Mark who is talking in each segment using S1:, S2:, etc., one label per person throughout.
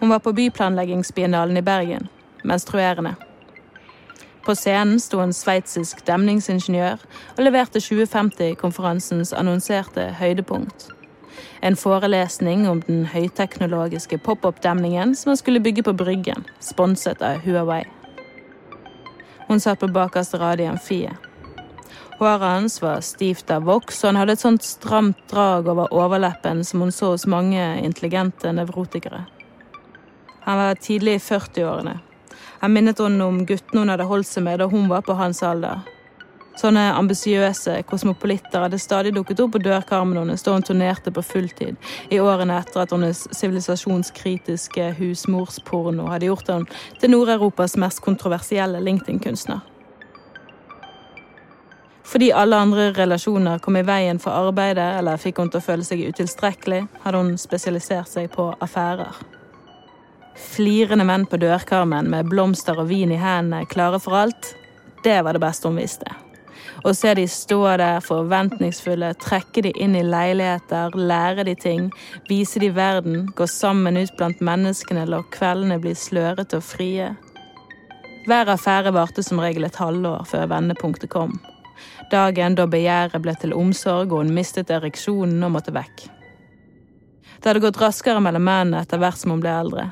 S1: Hun var på byplanleggingsbiennalen i Bergen, menstruerende. På scenen sto en sveitsisk demningsingeniør og leverte 2050-konferansens annonserte høydepunkt. En forelesning om den høyteknologiske pop-opp-demningen som han skulle bygge på Bryggen, sponset av Huawei. Hun satt på bakerste rad i amfiet. Håret hans var stivt av voks, og han hadde et sånt stramt drag over overleppen som hun så hos mange intelligente nevrotikere. Han var tidlig i 40-årene. Han minnet henne om guttene hun hadde holdt seg med da hun var på hans alder. Sånne ambisiøse kosmopolitter hadde stadig dukket opp på dørkarmen hennes da hun turnerte på fulltid, i årene etter at hennes sivilisasjonskritiske husmorsporno hadde gjort henne til Nord-Europas mest kontroversielle LinkedIn-kunstner. Fordi alle andre relasjoner kom i veien for arbeidet eller fikk hun til å føle seg utilstrekkelig, hadde hun spesialisert seg på affærer. Flirende menn på dørkarmen med blomster og vin i hendene, klare for alt, det var det beste hun visste. Å se de stå der forventningsfulle, trekke de inn i leiligheter, lære de ting, vise de verden, gå sammen ut blant menneskene, la kveldene bli slørete og frie. Hver affære varte som regel et halvår før vendepunktet kom. Dagen da begjæret ble til omsorg og hun mistet ereksjonen og måtte vekk. Det hadde gått raskere mellom mennene etter hvert som hun ble eldre.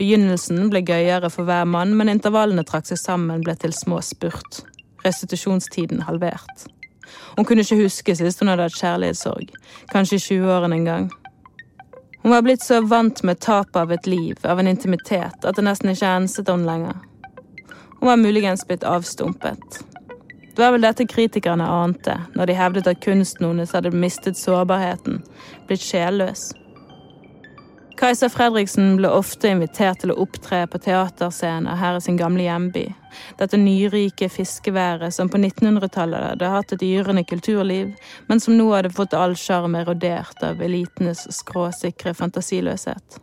S1: Begynnelsen ble gøyere for hver mann, men intervallene trakk seg sammen, ble til små spurt. Restitusjonstiden halvert. Hun kunne ikke huske sist hun hadde hatt kjærlighetssorg, kanskje i 20-årene en gang. Hun var blitt så vant med tapet av et liv, av en intimitet, at det nesten ikke enset henne lenger. Hun var muligens blitt avstumpet, det var vel dette kritikerne ante når de hevdet at kunsten hennes hadde mistet sårbarheten, blitt sjelløs. Kajsa Fredriksen ble ofte invitert til å opptre på teaterscener her i sin gamle hjemby. Dette nyrike fiskeværet som på 1900-tallet hadde hatt et yrende kulturliv, men som nå hadde fått all sjarm erodert av elitenes skråsikre fantasiløshet.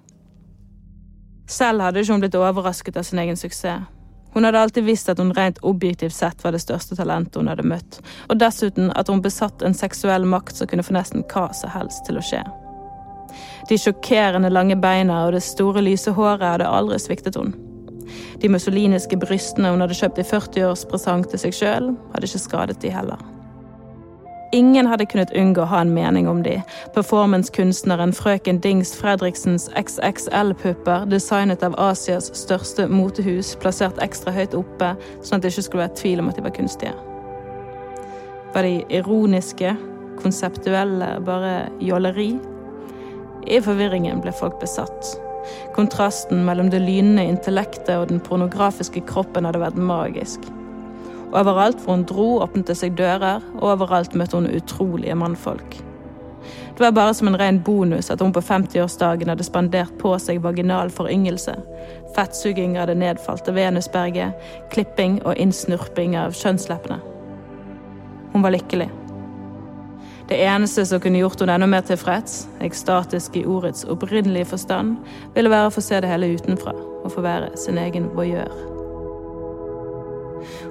S1: Selv hadde ikke hun blitt overrasket av sin egen suksess. Hun hadde alltid visst at hun rent objektivt sett var det største talentet hun hadde møtt, og dessuten at hun besatt en seksuell makt som kunne få nesten hva som helst til å skje. De sjokkerende lange beina og det store, lyse håret hadde aldri sviktet hun. De mussoliniske brystene hun hadde kjøpt i 40-årspresang til seg sjøl, hadde ikke skadet de heller. Ingen hadde kunnet unngå å ha en mening om de. Performancekunstneren frøken Dings Fredriksens XXL-pupper, designet av Asias største motehus, plassert ekstra høyt oppe, sånn at det ikke skulle være tvil om at de var kunstige. Var de ironiske, konseptuelle, bare jåleri? I forvirringen ble folk besatt. Kontrasten mellom det lynende intellektet og den pornografiske kroppen hadde vært magisk. Overalt hvor hun dro, åpnet det seg dører, og overalt møtte hun utrolige mannfolk. Det var bare som en ren bonus at hun på 50-årsdagen hadde spandert på seg vaginal foryngelse, fettsuging av det nedfalte venusberget, klipping og innsnurping av kjønnsleppene. Hun var lykkelig. Det eneste som kunne gjort henne enda mer tilfreds, ekstatisk i ordets opprinnelige forstand, ville være å få se det hele utenfra og få være sin egen voyeur.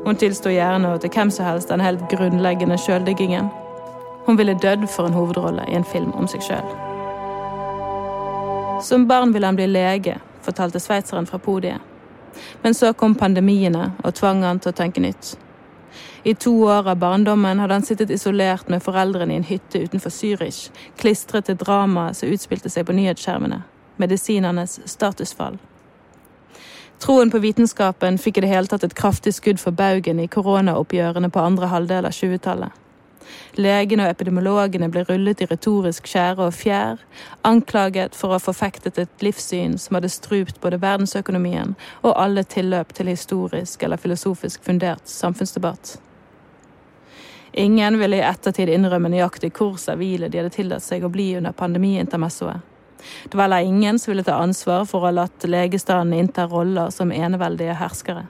S1: Hun tilsto gjerne til hvem som helst den helt grunnleggende sjøldiggingen. Hun ville dødd for en hovedrolle i en film om seg sjøl. Som barn ville han bli lege, fortalte sveitseren fra podiet. Men så kom pandemiene og tvang han til å tenke nytt. I to år av barndommen hadde han sittet isolert med foreldrene i en hytte utenfor Zürich, klistret til dramaet som utspilte seg på nyhetsskjermene, medisinernes statusfall. Troen på vitenskapen fikk i det hele tatt et kraftig skudd for baugen i koronaoppgjørene på andre halvdel av 20-tallet. Legene og epidemiologene ble rullet i retorisk skjære og fjær, anklaget for å ha forfektet et livssyn som hadde strupt både verdensøkonomien og alle tilløp til historisk eller filosofisk fundert samfunnsdebatt. Ingen ville i ettertid innrømme nøyaktig hvor servile de hadde tillatt seg å bli under pandemiintermessoet. Det var heller ingen som ville ta ansvar for å ha latt legestanden innta roller som eneveldige herskere.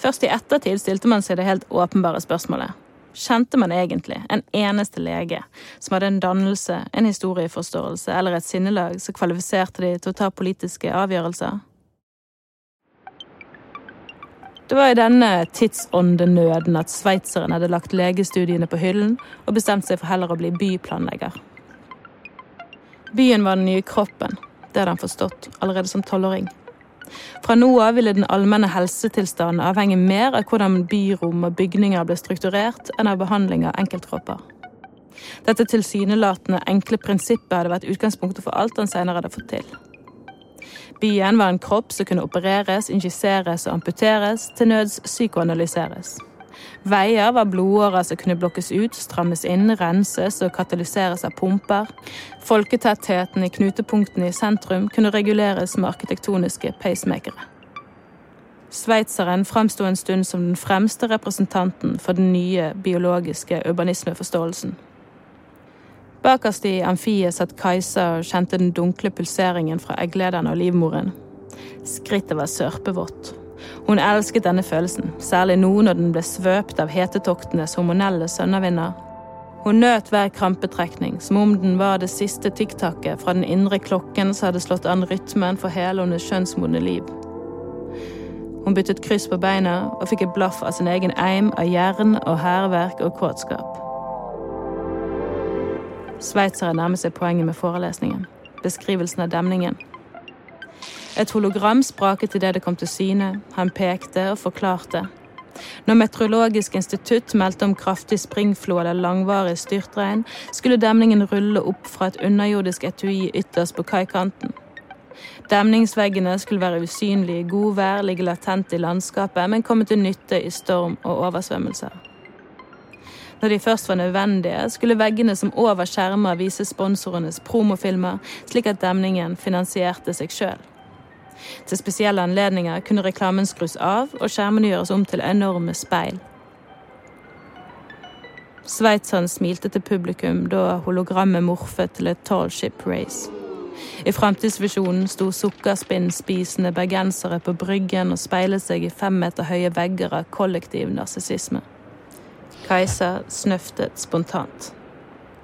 S1: Først i ettertid stilte man seg det helt åpenbare spørsmålet. Kjente man egentlig en eneste lege som hadde en dannelse, en historieforståelse eller et sinnelag som kvalifiserte de til å ta politiske avgjørelser? Det var i denne tidsåndenøden at sveitseren hadde lagt legestudiene på hyllen og bestemt seg for heller å bli byplanlegger. Byen var den nye kroppen. Det hadde han forstått allerede som tolvåring. Fra nå av ville den allmenne helsetilstanden avhenge mer av hvordan byrom og bygninger ble strukturert, enn av behandling av enkeltkropper. Dette tilsynelatende enkle prinsippet hadde vært utgangspunktet for alt han senere hadde fått til. Byen var en kropp som kunne opereres, injiseres og amputeres, til nøds psykoanalyseres. Veier var blodårer som kunne blokkes ut, strammes inn, renses og katalyseres av pumper. Folketettheten i knutepunktene i sentrum kunne reguleres med arkitektoniske pacemakere. Sveitseren framsto en stund som den fremste representanten for den nye biologiske urbanismeforståelsen. Bakerst i amfiet satt Kajsa og kjente den dunkle pulseringen fra egglederen og livmoren. Skrittet var sørpevått. Hun elsket denne følelsen, særlig nå når den ble svøpt av hetetoktenes hormonelle sønnavinder. Hun nøt hver krampetrekning, som om den var det siste tikktakket fra den indre klokken som hadde slått an rytmen for hele hennes skjønnsmodne liv. Hun byttet kryss på beina og fikk et blaff av sin egen eim av jern og hærverk og kåtskap. Sveitsere nærmer seg poenget med forelesningen. Beskrivelsen av demningen. Et hologram spraket idet det kom til syne. Han pekte og forklarte. Når Meteorologisk institutt meldte om kraftig springflo eller langvarig styrtregn, skulle demningen rulle opp fra et underjordisk etui ytterst på kaikanten. Demningsveggene skulle være usynlige i godvær, ligge latent i landskapet, men komme til nytte i storm og oversvømmelser. Når de først var nødvendige, skulle veggene som over skjermer vise sponsorenes promofilmer, slik at demningen finansierte seg sjøl. Til spesielle anledninger kunne reklamen skrus av og skjermene gjøres om til enorme speil. Sveitseren smilte til publikum da hologrammet morfet til et tall ship race. I framtidsvisjonen sto sukkerspinnspisende bergensere på Bryggen og speilet seg i fem meter høye vegger av kollektiv narsissisme. Kajsa snøftet spontant.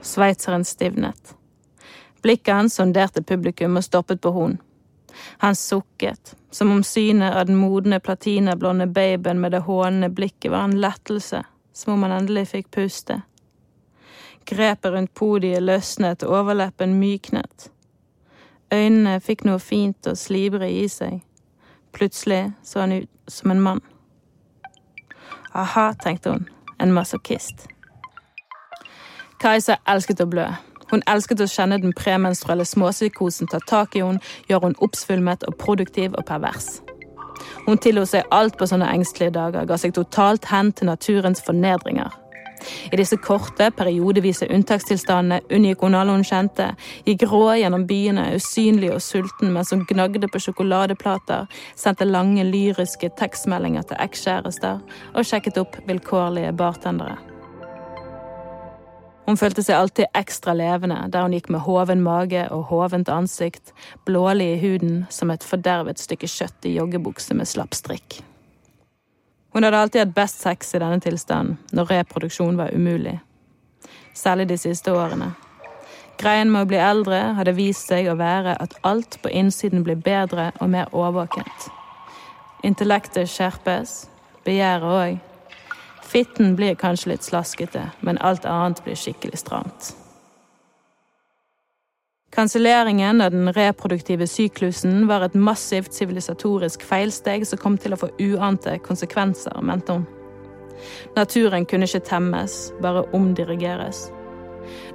S1: Sveitseren stivnet. Blikket hans sonderte publikum og stoppet på hun. Han sukket, som om synet av den modne platinablonde babyen med det hånende blikket var en lettelse, som om han endelig fikk puste. Grepet rundt podiet løsnet overleppen myknet. Øynene fikk noe fint og slibrig i seg. Plutselig så han ut som en mann. Aha, tenkte hun, en masochist. Kajsa elsket å blø. Hun elsket å kjenne den premenstruelle småpsykosen ta tak i henne, gjøre hun oppsvulmet og produktiv og pervers. Hun tillot seg alt på sånne engstelige dager, ga seg totalt hen til naturens fornedringer. I disse korte, periodevise unntakstilstandene unngikk hun alle hun kjente, gikk rå gjennom byene, usynlig og sulten mens hun gnagde på sjokoladeplater, sendte lange lyriske tekstmeldinger til ekskjærester og sjekket opp vilkårlige bartendere. Hun følte seg alltid ekstra levende der hun gikk med hoven mage og hovent ansikt, blålig i huden som et fordervet stykke kjøtt i joggebukse med slapp strikk. Hun hadde alltid hatt best sex i denne tilstanden, når reproduksjon var umulig. Særlig de siste årene. Greien med å bli eldre hadde vist seg å være at alt på innsiden blir bedre og mer årvåkent. Intellektet skjerpes, begjæret òg. Fitten blir kanskje litt slaskete, men alt annet blir skikkelig stramt. Kanselleringen av den reproduktive syklusen var et massivt sivilisatorisk feilsteg som kom til å få uante konsekvenser, mente hun. Naturen kunne ikke temmes, bare omdirigeres.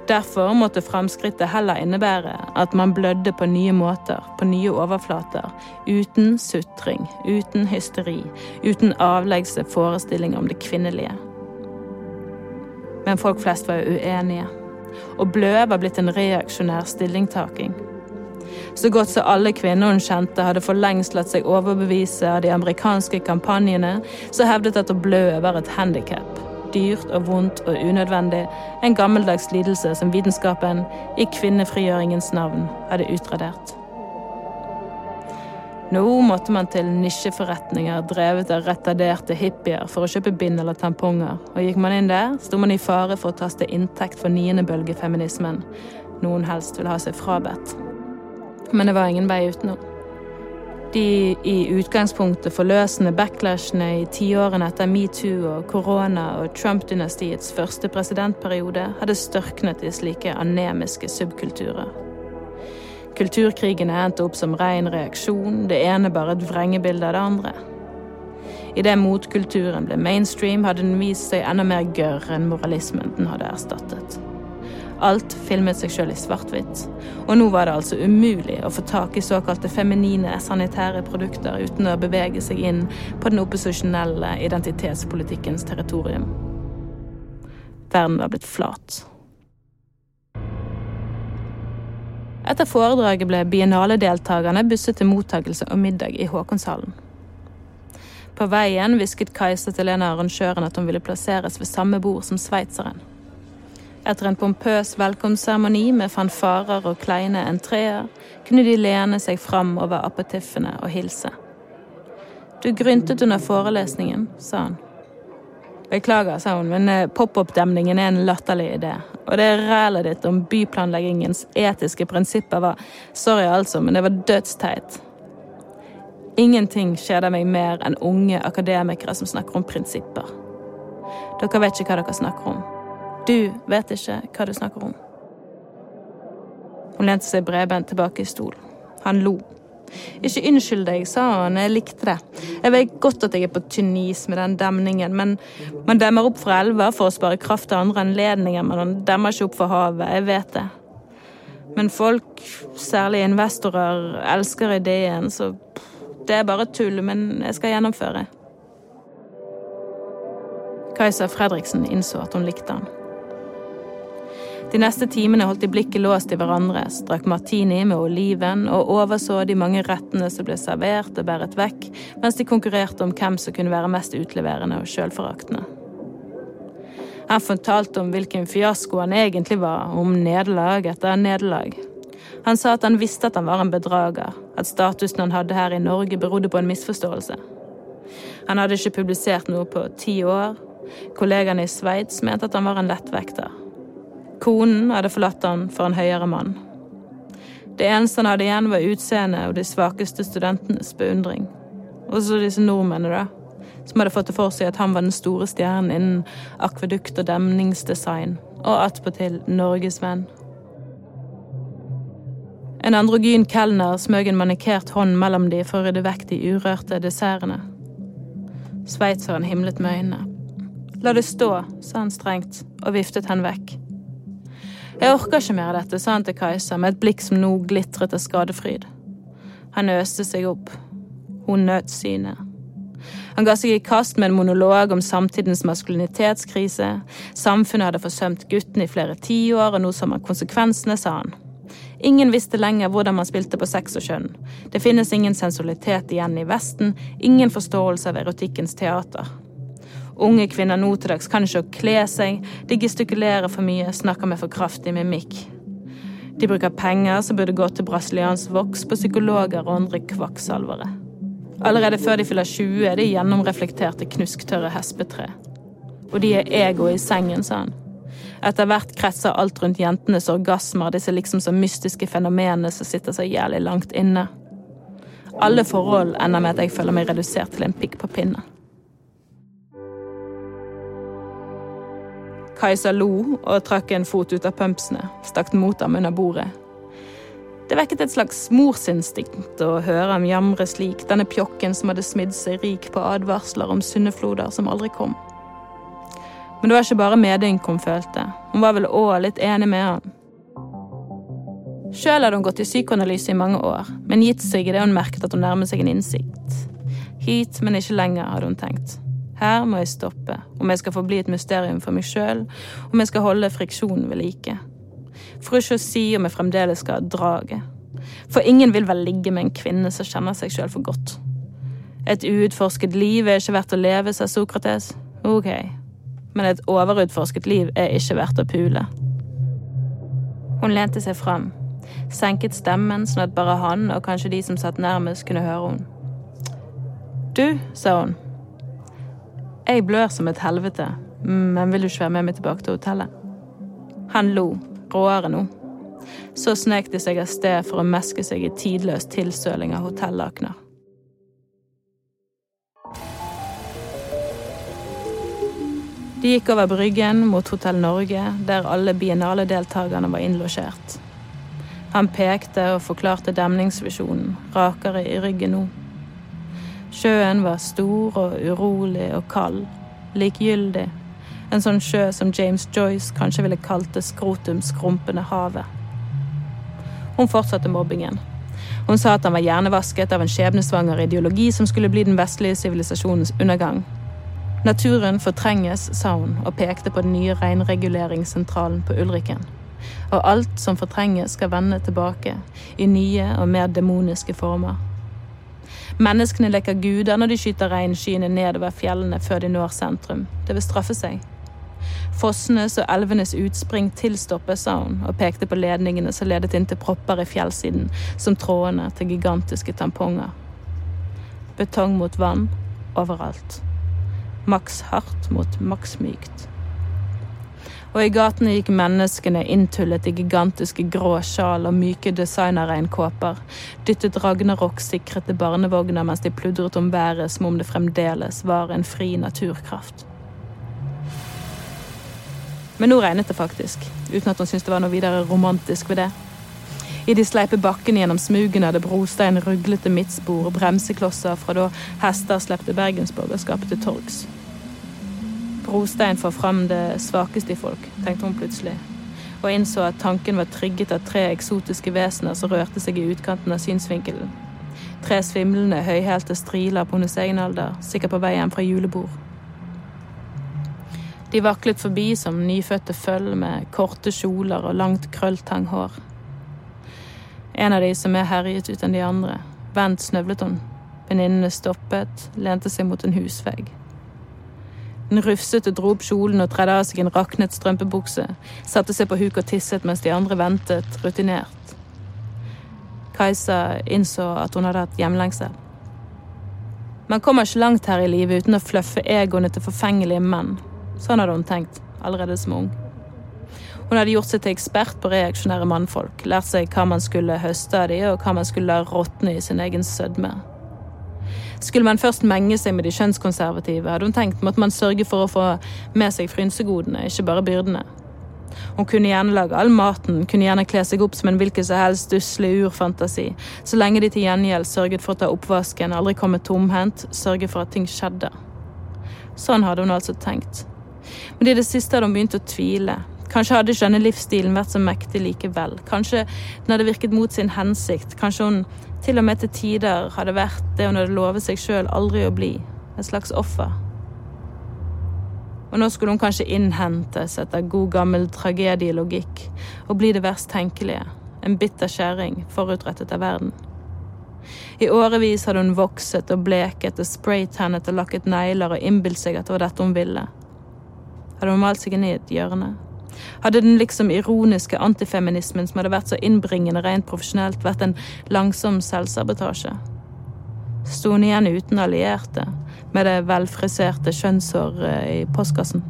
S1: Derfor måtte framskrittet heller innebære at man blødde på nye måter, på nye overflater, uten sutring, uten hysteri, uten avleggse forestillinger om det kvinnelige. Men folk flest var jo uenige, og blø var blitt en reaksjonær stillingtaking. Så godt som alle kvinner hun kjente, hadde for lengst latt seg overbevise av de amerikanske kampanjene som hevdet at å blø var et handikap dyrt og vondt og unødvendig, en gammeldags lidelse som vitenskapen, i kvinnefrigjøringens navn, hadde utradert. Nå måtte man til nisjeforretninger drevet av retarderte hippier for å kjøpe bind eller tamponger, og gikk man inn der, sto man i fare for å taste inntekt for niendebølgefeminismen, noen helst ville ha seg frabedt. Men det var ingen vei utenom. De i utgangspunktet forløsende backlashene i tiårene etter metoo og korona og Trump-dynastiets første presidentperiode hadde størknet i slike anemiske subkulturer. Kulturkrigene endte opp som ren reaksjon, det ene bare et vrengebilde av det andre. Idet motkulturen ble mainstream, hadde den vist seg enda mer gørr enn moralismen den hadde erstattet. Alt filmet seg sjøl i svart-hvitt, og nå var det altså umulig å få tak i såkalte feminine sanitære produkter uten å bevege seg inn på den opposisjonelle identitetspolitikkens territorium. Verden var blitt flat. Etter foredraget ble biennaledeltakerne busset til mottakelse og middag i Håkonshallen. På veien hvisket Kajsa til en av arrangørene at hun ville plasseres ved samme bord som sveitseren. Etter en pompøs velkomstseremoni med fanfarer og kleine entreer kunne de lene seg fram over apetiffene og hilse. Du gryntet under forelesningen, sa han. Beklager, sa hun, men eh, pop-opp-demningen er en latterlig idé. Og det rælet ditt om byplanleggingens etiske prinsipper var Sorry, altså, men det var dødsteit. Ingenting kjeder meg mer enn unge akademikere som snakker om prinsipper. Dere vet ikke hva dere snakker om. Du vet ikke hva du snakker om. Hun lente seg bredbent tilbake i stol. Han lo. Ikke unnskyld deg, sa han, jeg likte det. Jeg vet godt at jeg er på tynn is med den demningen, men man demmer opp for elver for å spare kraft til andre anledninger, men man demmer ikke opp for havet, jeg vet det. Men folk, særlig investorer, elsker ideen, så det er bare tull, men jeg skal gjennomføre. Kajsa Fredriksen innså at hun likte han. De neste timene holdt de blikket låst i hverandre, drakk martini med oliven og overså de mange rettene som ble servert og bæret vekk, mens de konkurrerte om hvem som kunne være mest utleverende og sjølforaktende. Han fortalte om hvilken fiasko han egentlig var, om nederlag etter nederlag. Han sa at han visste at han var en bedrager, at statusen han hadde her i Norge berodde på en misforståelse. Han hadde ikke publisert noe på ti år. Kollegaene i Sveits mente at han var en lettvekter. Konen hadde forlatt han for en høyere mann. Det eneste han hadde igjen, var utseendet og de svakeste studentenes beundring. Og så disse nordmennene, da, som hadde fått det for seg at han var den store stjernen innen akvedukt og demningsdesign, og attpåtil norgesvenn. En androgyn kelner smøg en manikert hånd mellom de for å rydde vekk de urørte dessertene. Sveitseren himlet med øynene. La det stå, sa han strengt og viftet henne vekk. Jeg orker ikke mer av dette, sa han til Kajsa med et blikk som nå glitret av skadefryd. Han øste seg opp. Hun nøt synet. Han ga seg i kast med en monolog om samtidens maskulinitetskrise. Samfunnet hadde forsømt gutten i flere tiår, og nå så man konsekvensene, sa han. Ingen visste lenger hvordan man spilte på sex og kjønn. Det finnes ingen sensualitet igjen i Vesten, ingen forståelse av erotikkens teater. Unge kvinner nå til dags kan ikke kle seg, de gestikulerer for mye, snakker med for kraftig mimikk. De bruker penger som burde gå til brasiliansk voks på psykologer og andre kvakksalvere. Allerede før de fyller 20, er de gjennomreflekterte, knusktørre hespetre. Og de er ego i sengen, sa han. Etter hvert kretser alt rundt jentenes orgasmer, disse liksom så mystiske fenomenene som sitter så jævlig langt inne. Alle forhold ender med at jeg føler meg redusert til en pikk på pinne. Kajsa lo og trakk en fot ut av pumpsene, stakk mot ham under bordet. Det vekket et slags morsinstinkt å høre ham jamre slik, denne pjokken som hadde smidd seg rik på advarsler om syndefloder som aldri kom. Men det var ikke bare medynk hun følte, hun var vel òg litt enig med han. Sjøl hadde hun gått i psykoanalyse i mange år, men gitt seg idet hun merket at hun nærmet seg en innsikt. Hit, men ikke lenger, hadde hun tenkt. Her må jeg stoppe, om jeg skal forbli et mysterium for meg sjøl, om jeg skal holde friksjonen ved like. For ikke å si om jeg fremdeles skal ha draget. For ingen vil vel ligge med en kvinne som kjenner seg sjøl for godt. Et uutforsket liv er ikke verdt å leve, sa Sokrates. Ok, men et overutforsket liv er ikke verdt å pule. Hun lente seg fram, senket stemmen sånn at bare han og kanskje de som satt nærmest, kunne høre hun. Du, sa hun. Jeg blør som et helvete, men vil du ikke være med meg tilbake til hotellet? Han lo, råere nå. Så snek de seg av sted for å meske seg i tidløs tilsøling av hotellakener. De gikk over Bryggen mot Hotell Norge, der alle biennaledeltakerne var innlosjert. Han pekte og forklarte demningsvisjonen, rakere i ryggen nå. Sjøen var stor og urolig og kald, likegyldig. En sånn sjø som James Joyce kanskje ville kalt det skrotumskrumpende havet. Hun fortsatte mobbingen. Hun sa at han var hjernevasket av en skjebnesvanger ideologi som skulle bli den vestlige sivilisasjonens undergang. Naturen fortrenges, sa hun, og pekte på den nye reinreguleringssentralen på Ulriken og alt som fortrenges, skal vende tilbake i nye og mer demoniske former. Menneskene leker guder når de skyter regnskyene nedover fjellene før de når sentrum. Det vil straffe seg. Fossenes og elvenes utspring tilstoppes, sa hun, og pekte på ledningene som ledet inn til propper i fjellsiden, som trådene til gigantiske tamponger. Betong mot vann overalt. Maks hardt mot maks mykt og i gatene gikk menneskene inntullet i gigantiske grå sjal og myke designerregnkåper, dyttet Ragnarok-sikrete barnevogner mens de pludret om været som om det fremdeles var en fri naturkraft. Men nå regnet det faktisk, uten at hun syntes det var noe videre romantisk ved det. I de sleipe bakkene gjennom smugene hadde brostein ruglete midtspor og bremseklosser fra da hester slepte bergensborgerskapet til torgs. Brostein får fram det svakeste i folk, tenkte hun plutselig, og innså at tanken var trygget av tre eksotiske vesener som rørte seg i utkanten av synsvinkelen. Tre svimlende, høyhælte striler på hennes egen alder, sikkert på vei hjem fra julebord. De vaklet forbi som nyfødte føll med korte kjoler og langt krølltang hår. En av de som er herjet ut enn de andre. Vent snøvlet hun. Venninnene stoppet, lente seg mot en husvegg. Den rufsete dro opp kjolen og tredde av seg en raknet strømpebukse, satte seg på huk og tisset mens de andre ventet, rutinert. Kajsa innså at hun hadde hatt hjemlengsel. Man kommer ikke langt her i livet uten å fløffe egoene til forfengelige menn. Sånn hadde hun tenkt, allerede som ung. Hun hadde gjort seg til ekspert på reaksjonære mannfolk, lært seg hva man skulle høste av de, og hva man skulle la råtne i sin egen sødme. Skulle man først menge seg med de kjønnskonservative, hadde hun tenkt måtte man sørge for å få med seg frynsegodene, ikke bare byrdene. Hun kunne gjerne lage all maten, kunne gjerne kle seg opp som en hvilken som helst stusslig urfantasi, så lenge de til gjengjeld sørget for å ta oppvasken, aldri komme tomhendt, sørge for at ting skjedde. Sånn hadde hun altså tenkt. Men i det siste hadde hun begynt å tvile. Kanskje hadde ikke denne livsstilen vært så mektig likevel. Kanskje den hadde virket mot sin hensikt. Kanskje hun til og med til tider hadde vært det hun hadde lovet seg sjøl aldri å bli. Et slags offer. Og nå skulle hun kanskje innhentes etter god gammel tragedielogikk og bli det verst tenkelige. En bitter kjerring forutrettet av verden. I årevis hadde hun vokset og bleket og spraytannet og lakket negler og innbilt seg at det var dette hun ville. Hadde hun malt seg inn i et hjørne? Hadde den liksom ironiske antifeminismen som hadde vært så innbringende rent profesjonelt, vært en langsom selvsabotasje? Sto hun igjen uten allierte, med det velfriserte kjønnshåret i postkassen?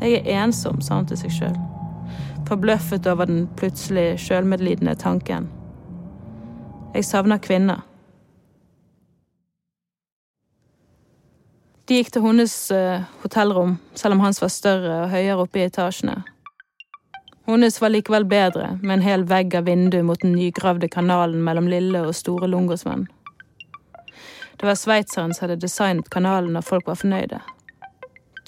S1: Jeg er ensom, sa hun til seg sjøl, forbløffet over den plutselig sjølmedlidende tanken. Jeg savner kvinner. De gikk til hennes uh, hotellrom, selv om hans var større og høyere oppe i etasjene. Hennes var likevel bedre, med en hel vegg av vindu mot den nygravde kanalen mellom lille og store Lungosvann. Det var sveitseren som hadde designet kanalen, og folk var fornøyde.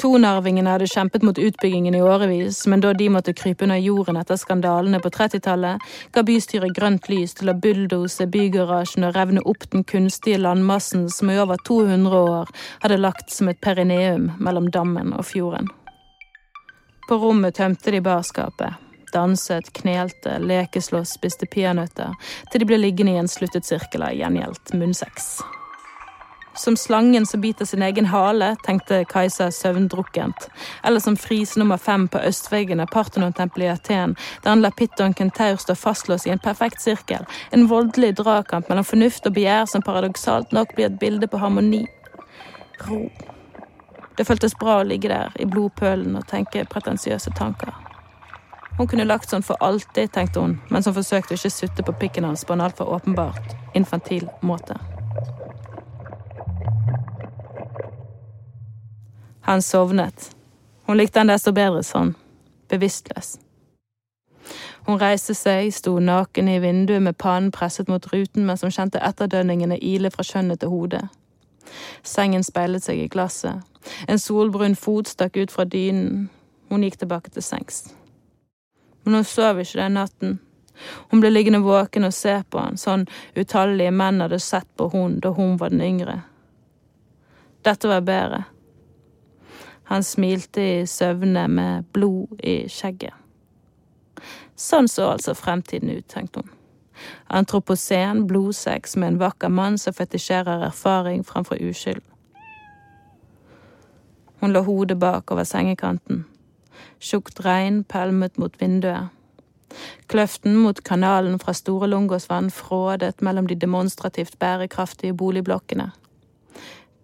S1: Tonarvingene hadde kjempet mot utbyggingen i årevis, men da de måtte krype under jorden etter skandalene på 30-tallet, ga bystyret grønt lys til å bulldose bygarasjen og revne opp den kunstige landmassen som i over 200 år hadde lagt som et perineum mellom dammen og fjorden. På rommet tømte de barskapet. Danset, knelte, lekeslåss, spiste peanøtter, til de ble liggende i en sluttet sirkel av gjengjeldt munnsex. Som slangen som biter sin egen hale, tenkte Kajsa søvndrukkent. Eller som fris nummer fem på østveggen av Parthenon-tempelet i Aten, der han lar Pitt og en kentaur stå fastlåst i en perfekt sirkel. En voldelig dragkamp mellom fornuft og begjær som paradoksalt nok blir et bilde på harmoni. Ro. Det føltes bra å ligge der, i blodpølen, og tenke pretensiøse tanker. Hun kunne lagt sånn for alltid, tenkte hun, mens hun forsøkte å ikke sutte på pikken hans på en altfor åpenbart infantil måte. Han sovnet. Hun likte han desto bedre sånn, bevisstløs. Hun reiste seg, sto naken i vinduet med pannen presset mot ruten mens hun kjente etterdønningene ile fra skjønnet til hodet. Sengen speilet seg i glasset. En solbrun fot stakk ut fra dynen. Hun gikk tilbake til sengs. Men hun sov ikke den natten. Hun ble liggende våken og se på han, sånn utallige menn hadde sett på hun da hun var den yngre. Dette var bedre. Han smilte i søvne med blod i skjegget. Sånn så altså fremtiden ut, tenkte hun. Antroposen, blodsex med en vakker mann som fetisjerer erfaring framfor uskyld. Hun lå hodet bak over sengekanten. Tjukt regn pælmet mot vinduet. Kløften mot kanalen fra Store Lungåsvann frådet mellom de demonstrativt bærekraftige boligblokkene.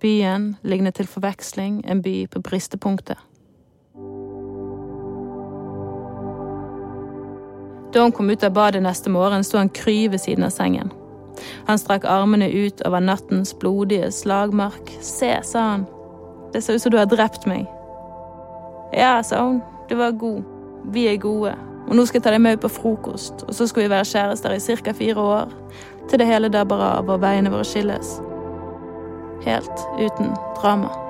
S1: Byen ligner til forveksling en by på bristepunktet. Da hun kom ut av badet neste morgen, sto han kry ved siden av sengen. Han strakk armene ut over nattens blodige slagmark. Se, sa han. Det ser ut som du har drept meg. Ja, sa hun. Du var god. Vi er gode. Og nå skal jeg ta deg med ut på frokost, og så skal vi være kjærester i ca. fire år. Til det hele dabber av og veiene våre skilles. Helt uten drama.